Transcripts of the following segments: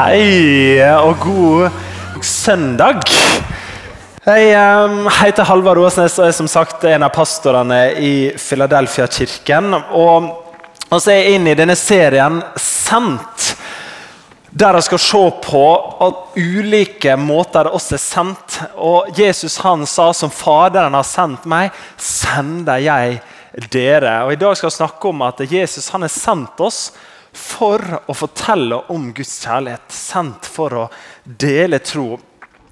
Hei og god søndag. Jeg um, heter Halvard Åsnes og er som sagt en av pastorene i Philadelphia-kirken. Og, så er jeg inne i denne serien Sendt, der jeg skal se på ulike måter det også er sendt. Og Jesus han sa som Faderen har sendt meg, sender jeg dere. Og I dag skal jeg snakke om at Jesus han har sendt oss for å fortelle om Guds kjærlighet. Sendt for å dele tro.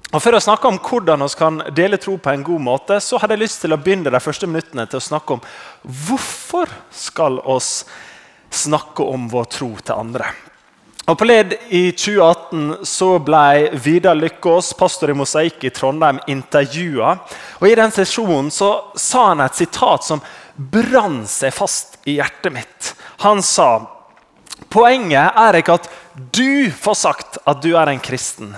Og For å snakke om hvordan vi kan dele tro på en god måte, så hadde jeg lyst til å begynne de første minuttene til å snakke om hvorfor skal oss snakke om vår tro til andre. Og På led i 2018 så ble Vidar Lykkås, pastor i Mosaikk i Trondheim, intervjua. I den sesjonen så sa han et sitat som brant seg fast i hjertet mitt. Han sa Poenget er ikke at du får sagt at du er en kristen,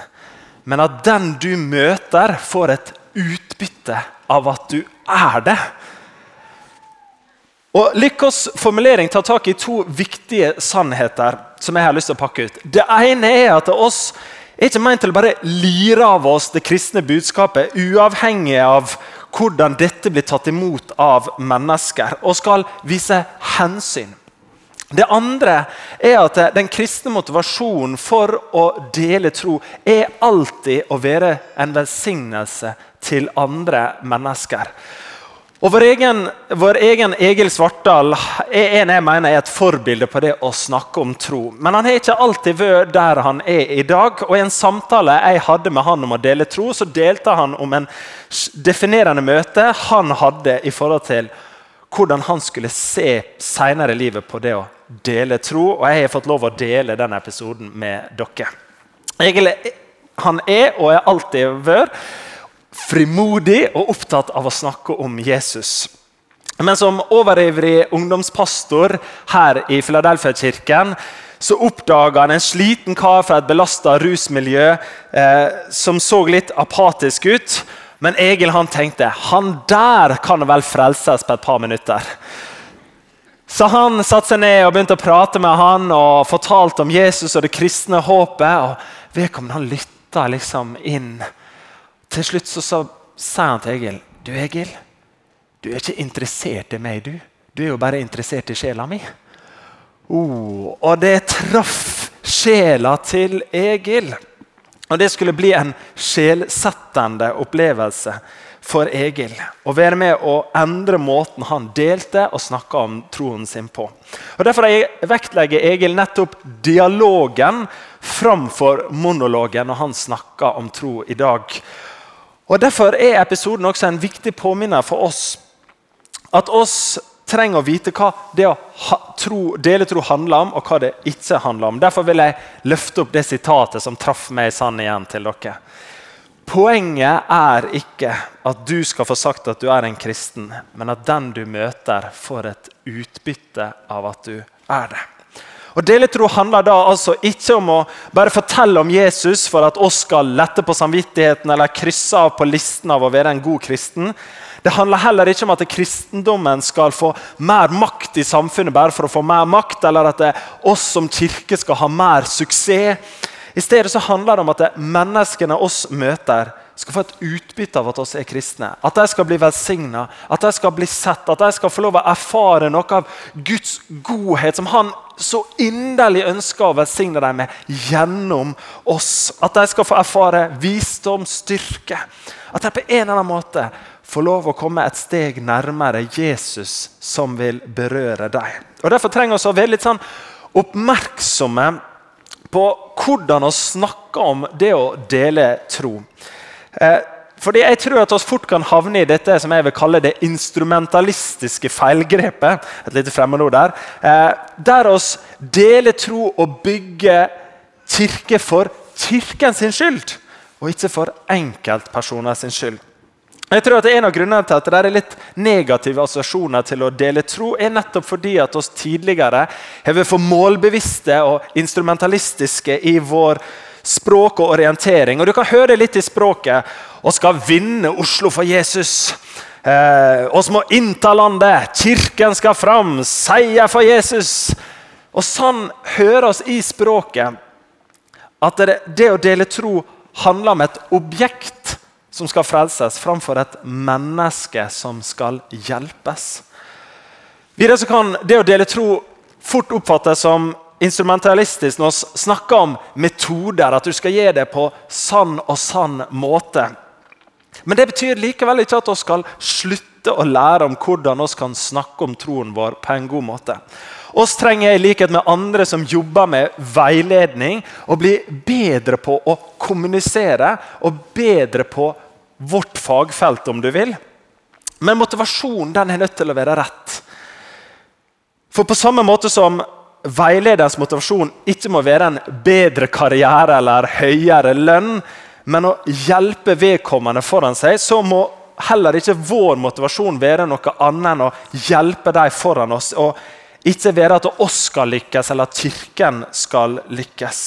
men at den du møter, får et utbytte av at du er det. Og Lykkos formulering tar tak i to viktige sannheter som jeg har lyst til å pakke ut. Det ene er at oss er ikke ment til å bare lire av oss det kristne budskapet, uavhengig av hvordan dette blir tatt imot av mennesker, og skal vise hensyn. Det andre er at Den kristne motivasjonen for å dele tro er alltid å være en velsignelse til andre mennesker. Og Vår egen, vår egen Egil Svartdal er en jeg mener er et forbilde på det å snakke om tro. Men han har ikke alltid vært der han er i dag. og I en samtale jeg hadde med han om å dele tro, så delte han om en definerende møte han hadde i forhold til hvordan han skulle se senere i livet på det å dele tro. Og jeg har fått lov å dele den episoden med dere. Egil han er og er alltid vært frimodig og opptatt av å snakke om Jesus. Men som overivrig ungdomspastor her i Philadelphia-kirken så oppdaga han en sliten kar fra et belasta rusmiljø eh, som så litt apatisk ut. Men Egil han tenkte han der kan vel frelses på et par minutter. Så han satte seg ned og begynte å prate med han og fortalte om Jesus og det kristne håpet. og Vedkommende han lytta liksom inn. Til slutt så sa, han til Egil Du, Egil, du er ikke interessert i meg, du. Du er jo bare interessert i sjela mi. Oh, og det traff sjela til Egil. Og Det skulle bli en sjelsettende opplevelse for Egil. Å være med å endre måten han delte og snakka om troen sin på. Og Derfor vektlegger Egil nettopp dialogen framfor monologen når han snakker om tro i dag. Og Derfor er episoden også en viktig påminner for oss. At oss trenger å vite hva det å tro, dele tro handler om, og hva det ikke handler om. Derfor vil jeg løfte opp det sitatet som traff meg i sand igjen til dere. Poenget er ikke at du skal få sagt at du er en kristen, men at den du møter, får et utbytte av at du er det. Og Deletro handler da altså ikke om å bare fortelle om Jesus for at oss skal lette på samvittigheten eller krysse av på listen av å være en god kristen. Det handler heller ikke om at kristendommen skal få mer makt i samfunnet bare for å få mer makt, eller at oss som kirke skal ha mer suksess. I stedet så handler det om at menneskene oss møter, skal få et utbytte av at oss er kristne. At de skal bli velsigna, at de skal bli sett, at de skal få lov å erfare noe av Guds godhet som Han så inderlig ønsker å velsigne dem med gjennom oss. At de skal få erfare visdom, styrke. At de på en eller annen måte får lov å komme et steg nærmere Jesus som vil berøre deg. Og Derfor trenger vi å være litt sånn oppmerksomme på hvordan vi snakker om det å dele tro. Eh, fordi Jeg tror at vi fort kan havne i dette som jeg vil kalle det instrumentalistiske feilgrepet. et lite fremmedord Der eh, der oss deler tro og bygger kirke for kirken sin skyld, og ikke for enkeltpersoner sin skyld. Jeg tror at En av grunnene til at det er litt negative assosiasjoner til å dele tro, er nettopp fordi at oss tidligere har vært for målbevisste og instrumentalistiske i vår språk og orientering. Og Du kan høre litt i språket. Vi skal vinne Oslo for Jesus. Eh, oss må innta landet. Kirken skal fram. Seier for Jesus. Og Sånn høres i språket at det, det å dele tro handler om et objekt som skal frelses, framfor et menneske som skal hjelpes. Videre kan det å dele tro fort oppfattes som instrumentalistisk når vi snakker om metoder, at du skal gi det på sann og sann måte. Men det betyr likevel ikke at vi skal slutte å lære om hvordan vi kan snakke om troen vår på en god måte. Oss trenger i likhet med andre som jobber med veiledning, å bli bedre på å kommunisere og bedre på vårt fagfelt, om du vil. Men motivasjonen den er nødt til å være rett. For på samme måte som veilederens motivasjon ikke må være en bedre karriere eller høyere lønn, men å hjelpe vedkommende foran seg, så må heller ikke vår motivasjon være noe annet enn å hjelpe dem foran oss. og ikke være at oss skal lykkes, eller at kirken skal lykkes.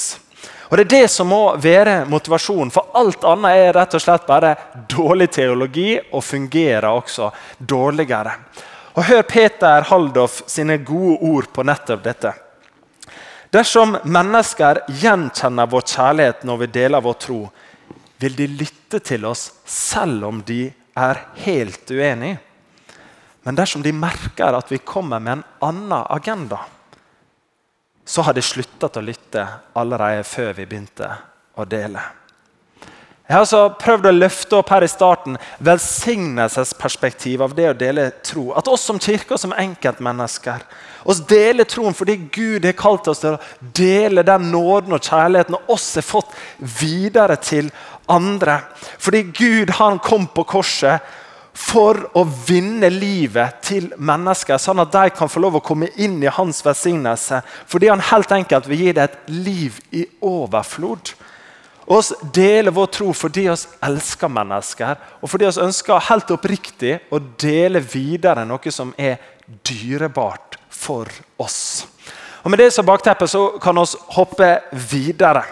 Og Det er det som må være motivasjonen, for alt annet er rett og slett bare dårlig teologi og fungerer også dårligere. Og Hør Peter Haldoff sine gode ord på nettopp dette. Dersom mennesker gjenkjenner vår kjærlighet når vi deler vår tro, vil de lytte til oss selv om de er helt uenige. Men dersom de merker at vi kommer med en annen agenda, så har de sluttet å lytte allerede før vi begynte å dele. Jeg har altså prøvd å løfte opp her i starten velsignelsesperspektiv av det å dele tro. At oss som kirke og som enkeltmennesker oss deler troen fordi Gud har kalt oss til å dele den nåden og kjærligheten og oss har fått videre til andre. Fordi Gud han kom på korset for å vinne livet til mennesker, sånn at de kan få lov å komme inn i hans velsignelse. Fordi han helt enkelt vil gi deg et liv i overflod. Oss deler vår tro fordi vi elsker mennesker, og fordi vi ønsker helt oppriktig å dele videre noe som er dyrebart for oss. Og Med det som bakteppe så kan vi hoppe videre.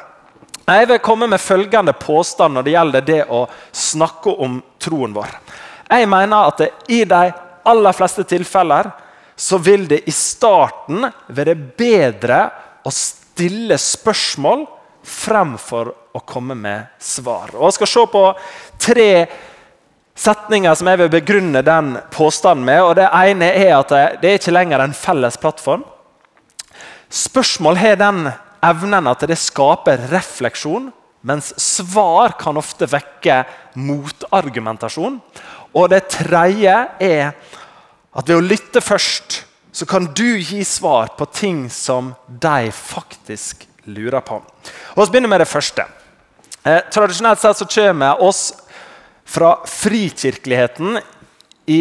Jeg vil komme med følgende påstand når det gjelder det å snakke om troen vår. Jeg mener at i de aller fleste tilfeller så vil det i starten være bedre å stille spørsmål fremfor å komme med svar. Og Jeg skal se på tre setninger som jeg vil begrunne den påstanden med. og Det ene er at det ikke lenger en felles plattform. Spørsmål har den evnen at det skaper refleksjon, mens svar kan ofte vekke motargumentasjon. Og det tredje er at ved å lytte først, så kan du gi svar på ting som de faktisk lurer på. Vi begynner med det første. Eh, tradisjonelt sett så kommer oss fra frikirkeligheten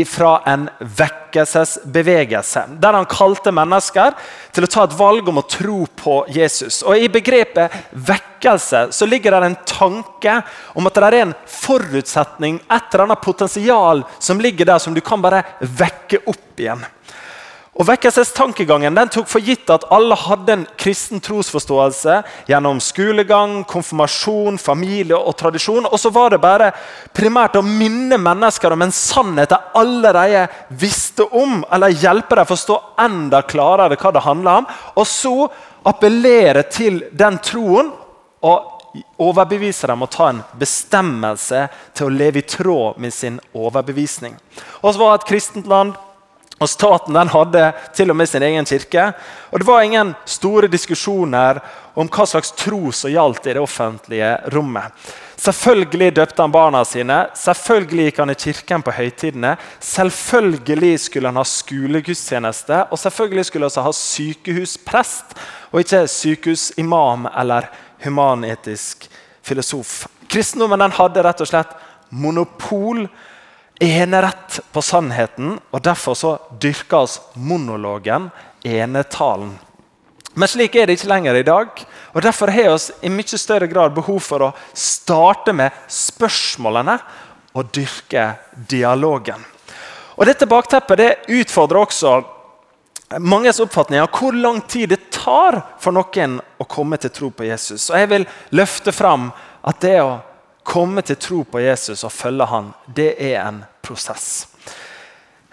fra en vekkelsesbevegelse, der han kalte mennesker til å ta et valg om å tro på Jesus. Og I begrepet vekkelse så ligger det en tanke om at det er en forutsetning, et eller annet potensial som ligger der, som du kan bare vekke opp igjen. Og Vekkelsestankegangen den tok for gitt at alle hadde en kristen trosforståelse gjennom skolegang, konfirmasjon, familie og tradisjon. Og så var det bare primært å minne mennesker om en sannhet de allerede visste om, eller hjelpe dem å forstå enda klarere hva det handler om. Og så appellere til den troen og overbevise dem å ta en bestemmelse til å leve i tråd med sin overbevisning. Og så var det et kristent land og Staten den hadde til og med sin egen kirke. Og Det var ingen store diskusjoner om hva slags tro som gjaldt i det offentlige rommet. Selvfølgelig døpte han barna sine, selvfølgelig gikk han i kirken på høytidene. Selvfølgelig skulle han ha skolegudstjeneste, og selvfølgelig skulle han ha sykehusprest, og ikke sykehusimam eller humanetisk filosof. Kristendommen hadde rett og slett monopol enerett på sannheten, og derfor så dyrkes monologen, enetalen. Men slik er det ikke lenger i dag. og Derfor har vi i mye større grad behov for å starte med spørsmålene og dyrke dialogen. Og Dette bakteppet det utfordrer også manges oppfatning av hvor lang tid det tar for noen å komme til tro på Jesus. Og Jeg vil løfte fram at det å komme til tro på Jesus og følge han, det er en prosess.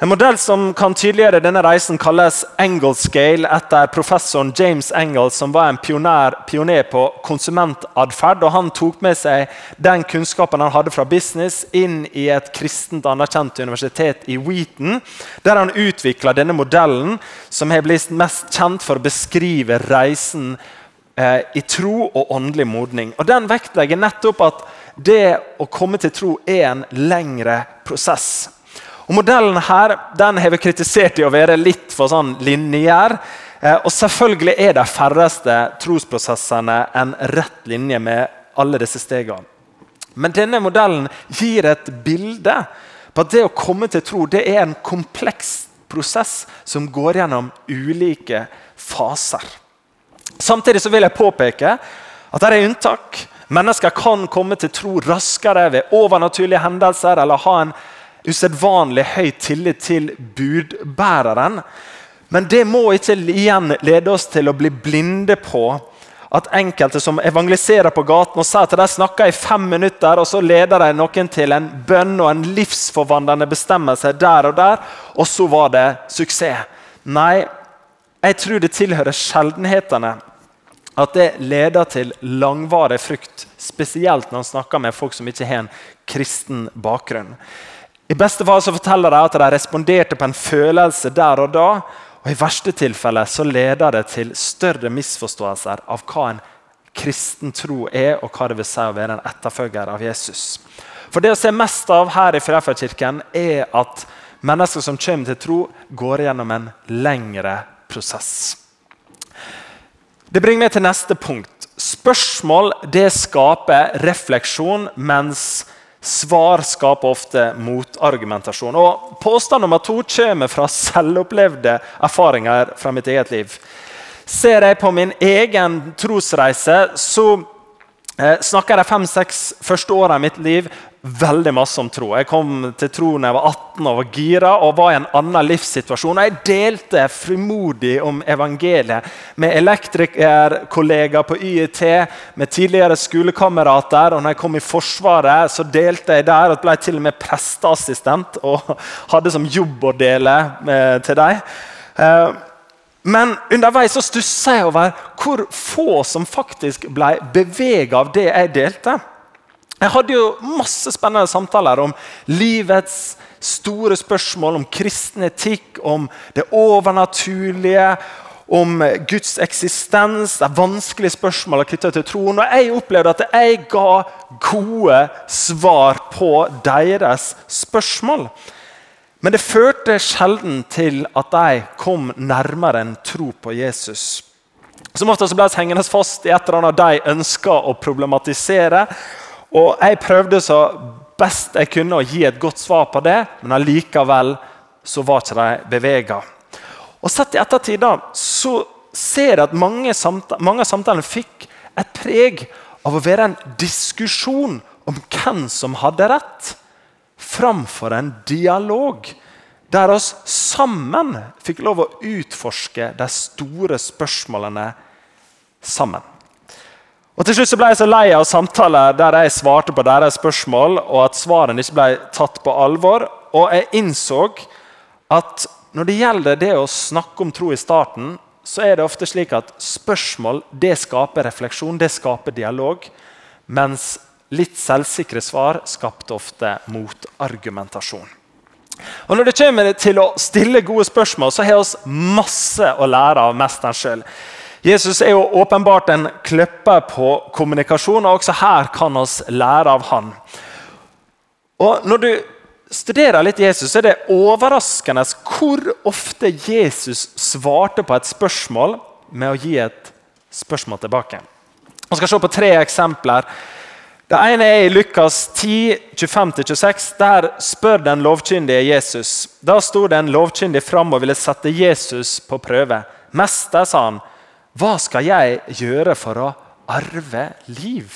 En modell som kan tydeliggjøre denne reisen, kalles Angle Scale etter professoren James Engels, som var en pioner, pioner på konsumentatferd. Han tok med seg den kunnskapen han hadde fra business, inn i et kristent anerkjent universitet i Wheaton, der han utvikla denne modellen, som har blitt mest kjent for å beskrive reisen eh, i tro og åndelig modning. Og Den vektlegger nettopp at det å komme til tro er en lengre prosess. Og Modellen her den har vi kritisert i å være litt for sånn lineær. Eh, og selvfølgelig er de færreste trosprosessene en rett linje med alle disse stegene. Men denne modellen gir et bilde på at det å komme til tro det er en kompleks prosess som går gjennom ulike faser. Samtidig så vil jeg påpeke at det er unntak. Mennesker kan komme til tro raskere ved overnaturlige hendelser eller ha en usedvanlig høy tillit til budbæreren. Men det må ikke igjen lede oss til å bli blinde på at enkelte som evangeliserer på gaten og sier at de snakker i fem minutter, og så leder de noen til en bønn og en livsforvandlende bestemmelse der og der, og så var det suksess. Nei, jeg tror det tilhører sjeldenhetene at det leder til langvarig frukt. Spesielt når man snakker med folk som ikke har en kristen bakgrunn. I beste fall så forteller de at de responderte på en følelse der og da. Og I verste tilfelle så leder det til større misforståelser av hva en kristen tro er, og hva det vil si å være en etterfølger av Jesus. For Det å se mest av her i Frefakirken er at mennesker som kommer til tro, går gjennom en lengre prosess. Det bringer meg til neste punkt. Spørsmål det skaper refleksjon, mens Svar skaper ofte motargumentasjon. Og Påstand nummer to kommer fra selvopplevde erfaringer fra mitt eget liv. Ser jeg på min egen trosreise, så eh, snakker jeg de fem-seks første åra i mitt liv veldig masse om tro. Jeg kom til tro da jeg var 18 og var gira og var i en annen livssituasjon. Jeg delte frimodig om evangeliet med elektrikerkollegaer på YIT, med tidligere skolekamerater. og når jeg kom i Forsvaret, så delte jeg der og ble til og med presteassistent og hadde som jobb å dele med, til dem. Eh, men underveis så stussa jeg over hvor få som faktisk ble bevega av det jeg delte. Jeg hadde jo masse spennende samtaler om livets store spørsmål, om kristen etikk, om det overnaturlige, om Guds eksistens, de vanskelige spørsmålene knytta til troen. Og jeg opplevde at jeg ga gode svar på deres spørsmål. Men det førte sjelden til at de kom nærmere en tro på Jesus. Som ofte ble vi hengende fast i et eller annet de ønska å problematisere. Og jeg prøvde så best jeg kunne å gi et godt svar på det, men allikevel så var ikke de bevega. Og Sett i ettertid da, så ser jeg at mange, samtale, mange av samtalene fikk et preg av å være en diskusjon om hvem som hadde rett, framfor en dialog der oss sammen fikk lov å utforske de store spørsmålene sammen. Og Til slutt så ble jeg så lei av samtaler der jeg svarte på deres spørsmål, og at svarene ikke ble tatt på alvor. Og jeg innså at når det gjelder det å snakke om tro i starten, så er det ofte slik at spørsmål det skaper refleksjon, det skaper dialog. Mens litt selvsikre svar skapte ofte motargumentasjon. Og Når det kommer til å stille gode spørsmål, så har vi masse å lære av mesteren sjøl. Jesus er jo åpenbart en kløpper på kommunikasjon, og også her kan vi lære av han. Og Når du studerer litt Jesus, så er det overraskende hvor ofte Jesus svarte på et spørsmål med å gi et spørsmål tilbake. Vi skal se på tre eksempler. Det ene er i Lukas 10, 25-26. Der spør den lovkyndige Jesus. Da sto den lovkyndige lovkyndig fram og ville sette Jesus på prøve. 'Mester', sa han, hva skal jeg gjøre for å arve liv?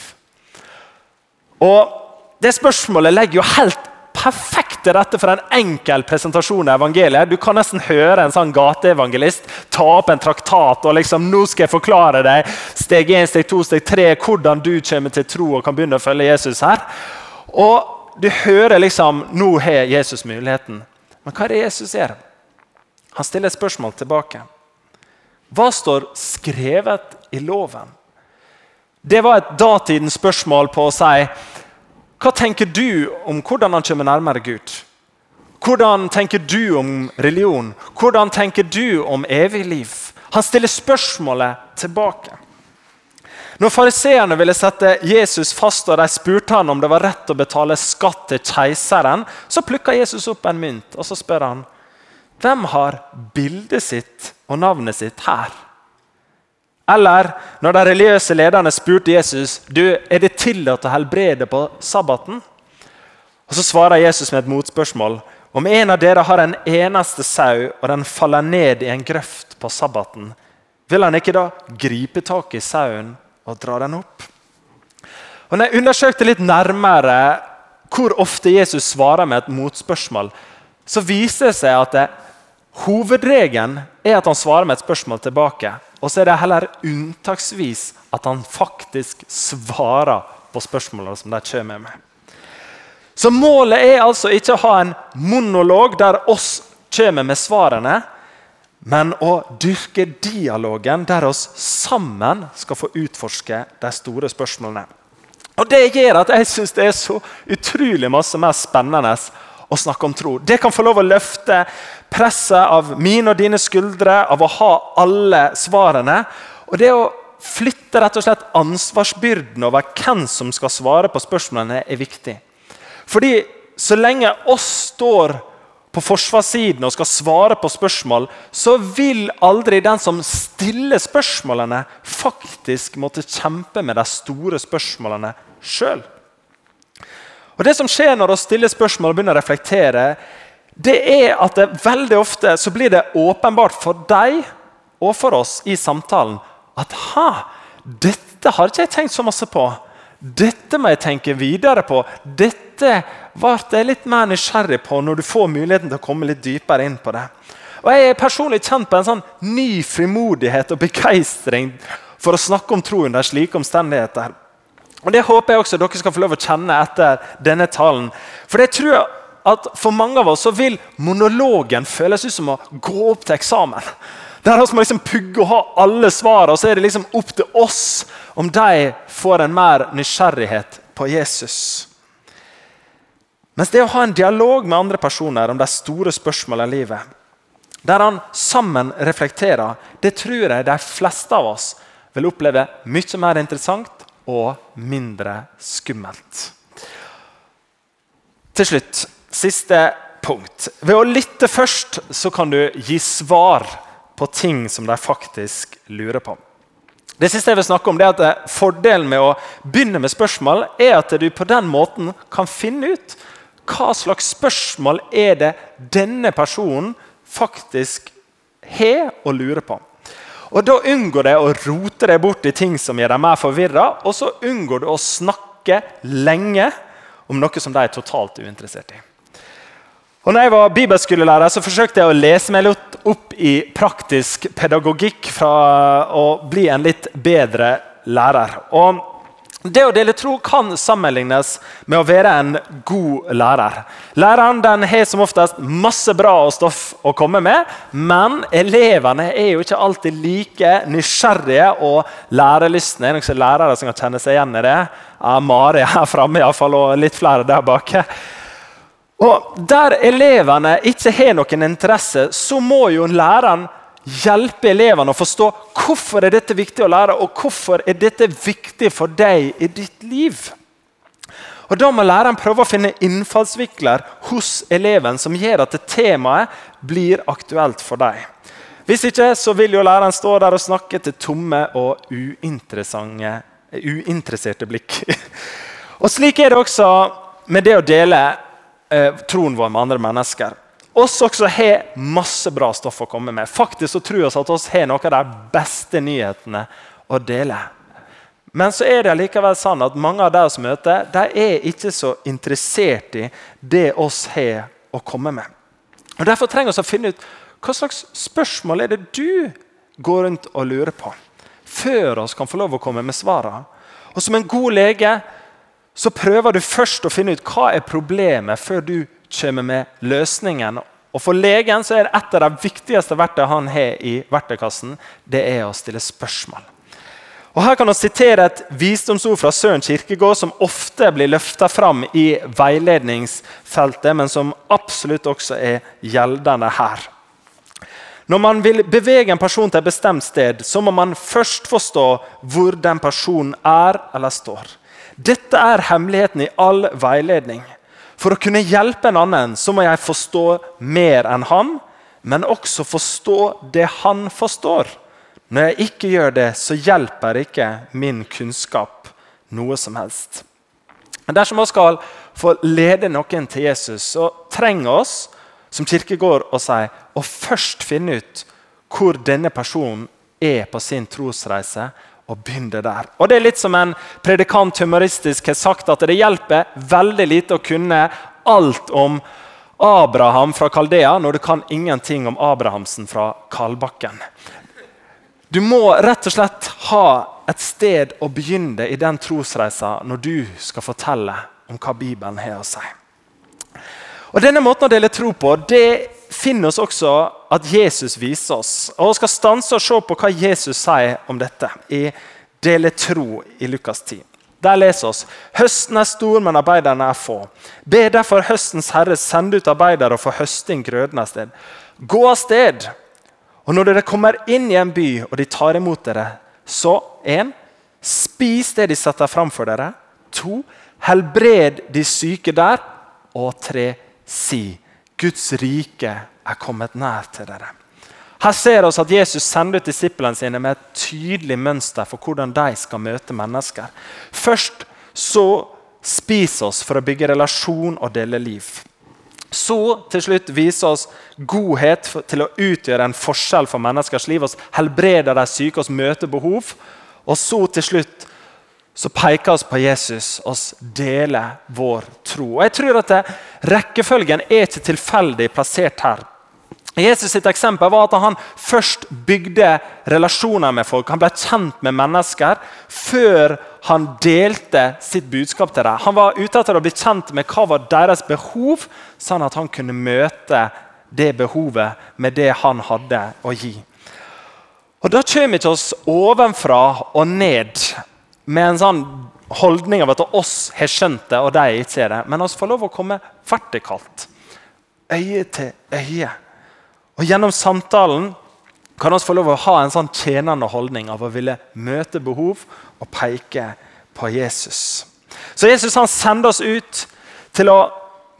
Og Det spørsmålet legger jo helt perfekt til rette for en enkel presentasjon av evangeliet. Du kan nesten høre en sånn gateevangelist ta opp en traktat og liksom, nå skal jeg forklare deg steg 1, steg 2, steg 3, hvordan du kommer til tro og kan begynne å følge Jesus her. Og du hører liksom Nå har Jesus muligheten. Men hva er det Jesus gjør? Han stiller et spørsmål tilbake. Hva står skrevet i loven? Det var et datidens spørsmål på å si hva tenker du om hvordan han kommer nærmere Gud? Hvordan tenker du om religion? Hvordan tenker du om evig liv? Han stiller spørsmålet tilbake. Når fariseerne ville sette Jesus fast og de spurte han om det var rett å betale skatt til keiseren, så plukka Jesus opp en mynt og så spør han, hvem har bildet sitt og navnet sitt her? Eller når de religiøse lederne spurte Jesus du, er det tillatt å helbrede på sabbaten. Og Så svarer Jesus med et motspørsmål. Om en av dere har en eneste sau, og den faller ned i en grøft på sabbaten, vil han ikke da gripe tak i sauen og dra den opp? Og når jeg undersøkte litt nærmere hvor ofte Jesus svarer med et motspørsmål, så viser det seg at det, hovedregelen er at han svarer med et spørsmål tilbake. Og så er det heller unntaksvis at han faktisk svarer på spørsmålene som de kommer med. Så målet er altså ikke å ha en monolog der oss kommer med svarene, men å dyrke dialogen der oss sammen skal få utforske de store spørsmålene. Og Det gjør at jeg syns det er så utrolig masse mer spennende å snakke om tro. Det kan få lov å løfte presset av mine og dine skuldre av å ha alle svarene. Og det å flytte rett og slett ansvarsbyrden over hvem som skal svare på spørsmålene, er viktig. Fordi så lenge oss står på forsvarssiden og skal svare på spørsmål, så vil aldri den som stiller spørsmålene, faktisk måtte kjempe med de store spørsmålene sjøl. Det som skjer når vi stiller spørsmål og begynner å reflektere, det er at det veldig ofte så blir det åpenbart for deg og for oss i samtalen at ha, dette har ikke jeg tenkt så masse på. Dette må jeg tenke videre på. Dette ble jeg litt mer nysgjerrig på når du får muligheten til å komme litt dypere inn på det. Og Jeg er personlig kjent på en sånn ny frimodighet og begeistring for å snakke om tro under slike omstendigheter. Og Det håper jeg også dere skal få lov å kjenne etter denne talen. For jeg tror at For mange av oss så vil monologen føles ut som å gå opp til eksamen. Der vi må liksom pugge og ha alle svarene, og så er det liksom opp til oss om de får en mer nysgjerrighet på Jesus. Mens det å ha en dialog med andre personer om de store spørsmålene i livet, der han sammen reflekterer, det tror jeg de fleste av oss vil oppleve mye mer interessant og mindre skummelt. Til slutt, siste punkt. Ved å lytte først så kan du gi svar på ting som de faktisk lurer på. Det siste jeg vil snakke om, det er at eh, Fordelen med å begynne med spørsmål er at du på den måten kan finne ut hva slags spørsmål er det denne personen faktisk har og lurer på. Og Da unngår det å rote deg bort i ting som gjør deg mer forvirra, og så unngår du å snakke lenge om noe som de er totalt uinteressert i. Og når jeg var bibelskolelærer, så forsøkte jeg å lese meg litt opp i praktisk pedagogikk for å bli en litt bedre lærer. Og det å dele tro kan sammenlignes med å være en god lærer. Læreren den har som oftest masse bra stoff å komme med, men elevene er jo ikke alltid like nysgjerrige og lærelystne. Er noen lærere som kan kjenne seg igjen i det? Ja, Mari her framme iallfall, og litt flere der bak. Og Der elevene ikke har noen interesse, så må jo læreren hjelpe elevene å forstå hvorfor er dette viktig å lære, og hvorfor er dette viktig for deg i ditt liv. Og Da må læreren prøve å finne innfallsvikler hos eleven som gjør at temaet blir aktuelt for deg. Hvis ikke så vil jo læreren stå der og snakke til tomme og uinteresserte blikk. og Slik er det også med det å dele eh, troen vår med andre mennesker. Oss også har masse bra stoff å komme med. Faktisk så tror vi at oss har noen av de beste nyhetene å dele. Men så er det likevel sånn at mange av de vi møter, de er ikke så interessert i det oss har å komme med. Og Derfor trenger vi å finne ut hva slags spørsmål er det du går rundt og lurer på, før vi kan få lov å komme med svarene. Og Som en god lege så prøver du først å finne ut hva er problemet, før du kommer med løsningen Og For legen så er et av de viktigste verktøyene han har i verktøykassen, det er å stille spørsmål. Og Her kan vi sitere et visdomsord fra Søren Kirkegård som ofte blir løfta fram i veiledningsfeltet, men som absolutt også er gjeldende her. Når man vil bevege en person til et bestemt sted, så må man først forstå hvor den personen er eller står. Dette er hemmeligheten i all veiledning. For å kunne hjelpe en annen så må jeg forstå mer enn han, men også forstå det han forstår. Når jeg ikke gjør det, så hjelper ikke min kunnskap noe som helst. Dersom vi skal få lede noen til Jesus, så trenger oss som kirkegård å si å først finne ut hvor denne personen er på sin trosreise, og begynne der. Og Det er litt som en predikant humoristisk har sagt, at det hjelper veldig lite å kunne alt om Abraham fra Kaldea når du kan ingenting om Abrahamsen fra Kalbakken. Du må rett og slett ha et sted å begynne i den trosreisa når du skal fortelle om hva Bibelen har å si. Og Denne måten å dele tro på det finner oss også at Jesus viser oss. Og Vi skal stanse og se på hva Jesus sier om dette i Dele tro i Lukas 10. Der leser oss høsten er stor, men arbeiderne er få. Be derfor høstens herre sende ut arbeidere og få høsting grøden av sted. Gå av sted! Og når dere kommer inn i en by, og de tar imot dere, så 1. Spis det de setter framfor dere. 2. Helbred de syke der. Og 3. Si Guds rike er kommet nær til dere. Her ser vi at Jesus sender ut disiplene sine med et tydelig mønster for hvordan de skal møte mennesker. Først så spiser oss for å bygge relasjon og dele liv. Så til slutt viser oss godhet til å utgjøre en forskjell for menneskers liv. oss helbreder de syke, oss møter behov. Og så til slutt så peker oss på Jesus, oss deler vår tro. Og jeg tror at det, Rekkefølgen er ikke tilfeldig plassert her. Jesus sitt eksempel var at han først bygde relasjoner med folk. Han ble kjent med mennesker før han delte sitt budskap til dem. Han var ute etter å bli kjent med hva var deres behov, sånn at han kunne møte det behovet med det han hadde å gi. Og Da kommer ikke oss ovenfra og ned med en sånn holdning av at oss har skjønt det, og de ikke er det. Men vi får lov å komme vertikalt. Øye til øye. Og Gjennom samtalen kan vi få lov å ha en sånn tjenende holdning av å ville møte behov og peke på Jesus. Så Jesus han sender oss ut til å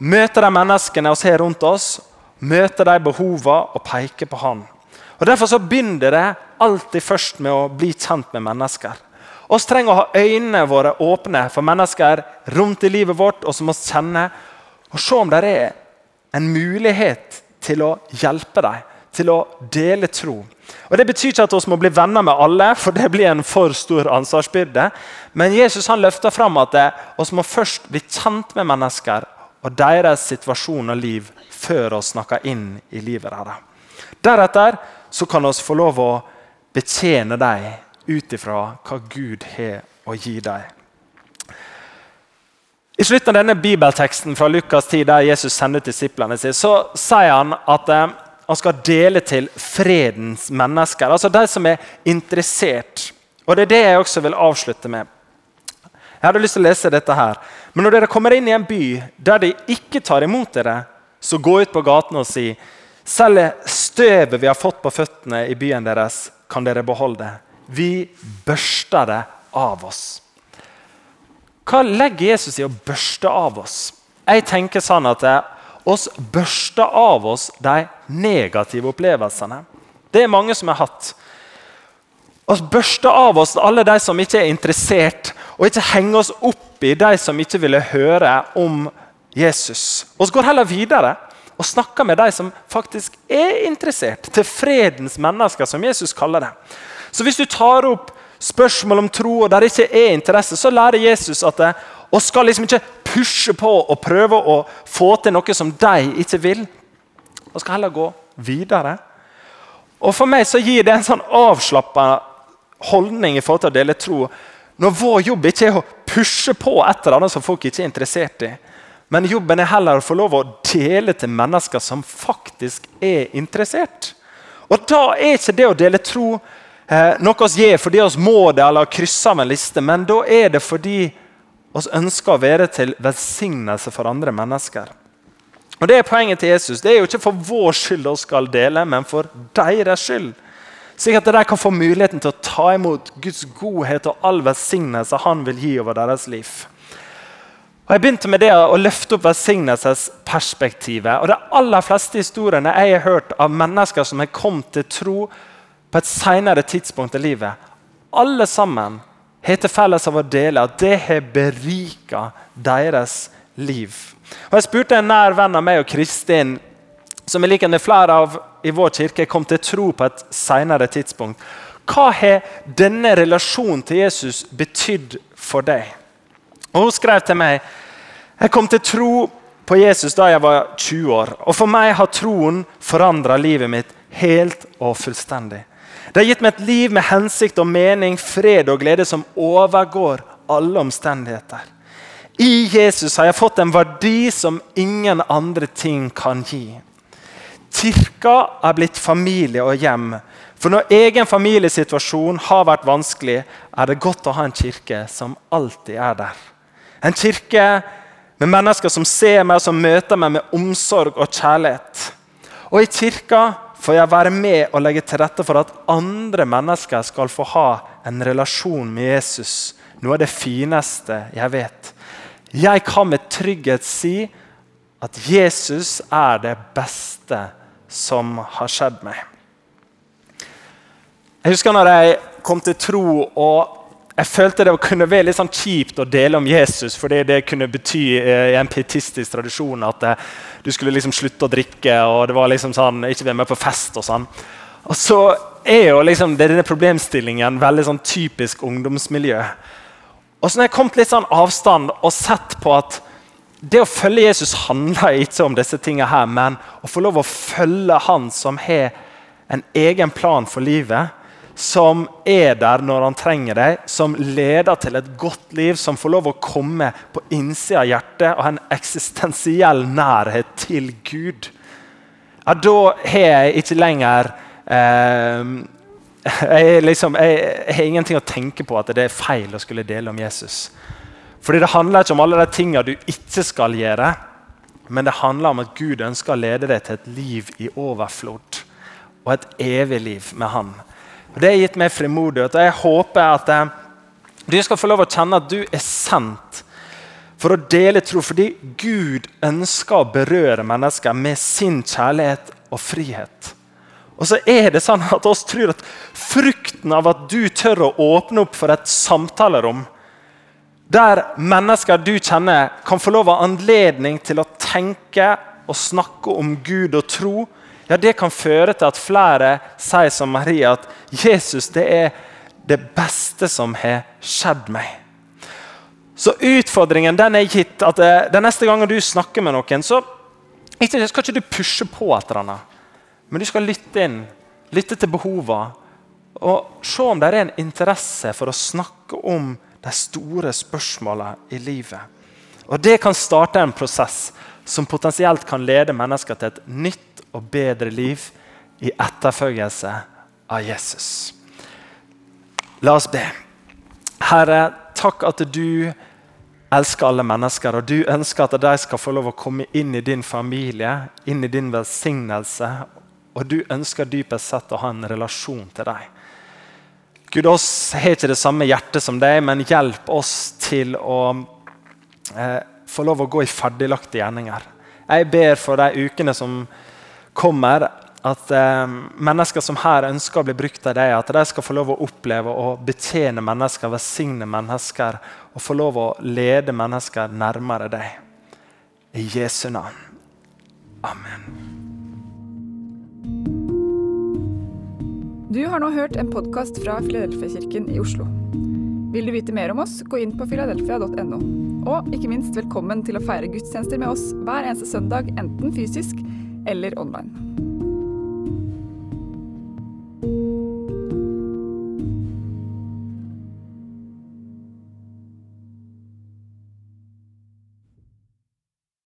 møte de menneskene vi ser rundt oss, møte de behovene og peke på Han. Og Derfor så begynner det alltid først med å bli kjent med mennesker. Vi trenger å ha øynene våre åpne for mennesker rundt i livet vårt og som oss kjenner, og se om det er en mulighet til å hjelpe dem, til å dele tro. Og Det betyr ikke at vi må bli venner med alle, for det blir en for stor ansvarsbyrde. Men Jesus han løfter fram at vi må først bli kjent med mennesker og deres situasjon og liv før vi snakker inn i livet deres. Deretter så kan vi få lov å betjene dem ut ifra hva Gud har å gi dem. I slutten av denne bibelteksten fra Lukas 10, der Jesus sender disiplene sine, så sier han at eh, han skal dele til fredens mennesker. Altså de som er interessert. Og Det er det jeg også vil avslutte med. Jeg hadde lyst til å lese dette her. Men når dere kommer inn i en by der de ikke tar imot dere, så gå ut på gaten og si selv støvet vi har fått på føttene i byen deres, kan dere beholde. Vi børster det av oss. Hva legger Jesus i å børste av oss? Jeg tenker sånn at oss børster av oss de negative opplevelsene. Det er mange som har hatt. Oss børster av oss alle de som ikke er interessert, og ikke henger oss opp i de som ikke ville høre om Jesus. Vi går heller videre og snakker med de som faktisk er interessert. Til fredens mennesker, som Jesus kaller det. Så hvis du tar opp spørsmål om tro, og der ikke er interesse, så lærer Jesus at det, og skal liksom ikke pushe på og prøve å få til noe som de ikke vil. Og skal heller gå videre. Og For meg så gir det en sånn avslappa holdning i forhold til å dele tro. Når vår jobb ikke er å pushe på et eller annet som folk ikke er interessert i, Men jobben er heller å få lov å dele til mennesker som faktisk er interessert. Og da er ikke det å dele tro eh, noe vi gjør fordi vi må det eller krysser av en liste, men da er det fordi vi ønsker å være til velsignelse for andre mennesker. Og Det er poenget til Jesus. Det er jo ikke for vår skyld vi skal dele, men for deres skyld. Slik at de kan få muligheten til å ta imot Guds godhet og all velsignelse han vil gi over deres liv. Og Jeg begynte med det å løfte opp velsignelsesperspektivet. og De aller fleste historiene jeg har hørt av mennesker som har kommet til tro på et senere tidspunkt i livet, alle sammen har til felles av å dele at det har berika deres liv. Og Jeg spurte en nær venn av meg og Kristin, som i likhet flere av i vår kirke kom til tro på et senere tidspunkt. Hva har denne relasjonen til Jesus betydd for deg? Og Hun skrev til meg jeg kom til tro på Jesus da jeg var 20 år. Og For meg har troen forandra livet mitt helt og fullstendig. Det har gitt meg et liv med hensikt og mening, fred og glede som overgår alle omstendigheter. I Jesus har jeg fått en verdi som ingen andre ting kan gi. Kirka er blitt familie og hjem. For når egen familiesituasjon har vært vanskelig, er det godt å ha en kirke som alltid er der. En kirke med mennesker som ser meg og som møter meg med omsorg og kjærlighet. Og i kirka får jeg være med og legge til rette for at andre mennesker skal få ha en relasjon med Jesus. Noe av det fineste jeg vet. Jeg kan med trygghet si at Jesus er det beste som har skjedd meg. Jeg husker når jeg kom til tro og jeg følte det kunne være litt sånn kjipt å dele om Jesus, fordi det kunne bety eh, i en pietistisk tradisjon at eh, du skulle liksom slutte å drikke og det var liksom sånn, ikke være med på fest. Og sånn. Og så er jo liksom denne problemstillingen veldig sånn typisk ungdomsmiljø. Og så når jeg kom til litt sånn avstand og sett på at det å følge Jesus handler ikke om disse tingene her, men å få lov å følge Han som har en egen plan for livet, som er der når han trenger deg, som leder til et godt liv, som får lov å komme på innsida av hjertet og ha en eksistensiell nærhet til Gud. Ja, da har jeg ikke lenger eh, jeg, liksom, jeg, jeg, har ingenting å tenke på at det er feil å skulle dele om Jesus. Fordi Det handler ikke om alle de tingene du ikke skal gjøre, men det handler om at Gud ønsker å lede deg til et liv i overflod og et evig liv med Han. Og Det har gitt meg frimodighet, og jeg håper at eh, du skal få lov å kjenne at du er sendt for å dele tro, fordi Gud ønsker å berøre mennesker med sin kjærlighet og frihet. Og så er det sånn at oss tror at frukten av at du tør å åpne opp for et samtalerom der mennesker du kjenner, kan få lov av anledning til å tenke og snakke om Gud og tro, ja, det kan føre til at flere sier som Maria at Jesus det er det beste som har skjedd meg. Så utfordringen den er gitt at eh, den neste gangen du snakker med noen, så skal ikke du pushe på et eller annet. Men du skal lytte inn, lytte til behovene, og se om det er en interesse for å snakke om de store spørsmålene i livet. Og Det kan starte en prosess som potensielt kan lede mennesker til et nytt og bedre liv i etterfølgelse av Jesus. La oss be. Herre, takk at du elsker alle mennesker, og du ønsker at de skal få lov å komme inn i din familie, inn i din velsignelse og du ønsker dypest sett å ha en relasjon til deg. Gud, oss har ikke det samme hjertet som deg, men hjelp oss til å eh, få lov å gå i ferdiglagte gjerninger. Jeg ber for de ukene som kommer, at eh, mennesker som her ønsker å bli brukt av deg, at de skal få lov å oppleve å betjene mennesker, velsigne mennesker og få lov å lede mennesker nærmere deg. I Jesu navn. Amen. Du har nå hørt en podkast fra Filadelfia-kirken i Oslo. Vil du vite mer om oss, gå inn på filadelfia.no. Og ikke minst velkommen til å feire gudstjenester med oss hver eneste søndag, enten fysisk eller online.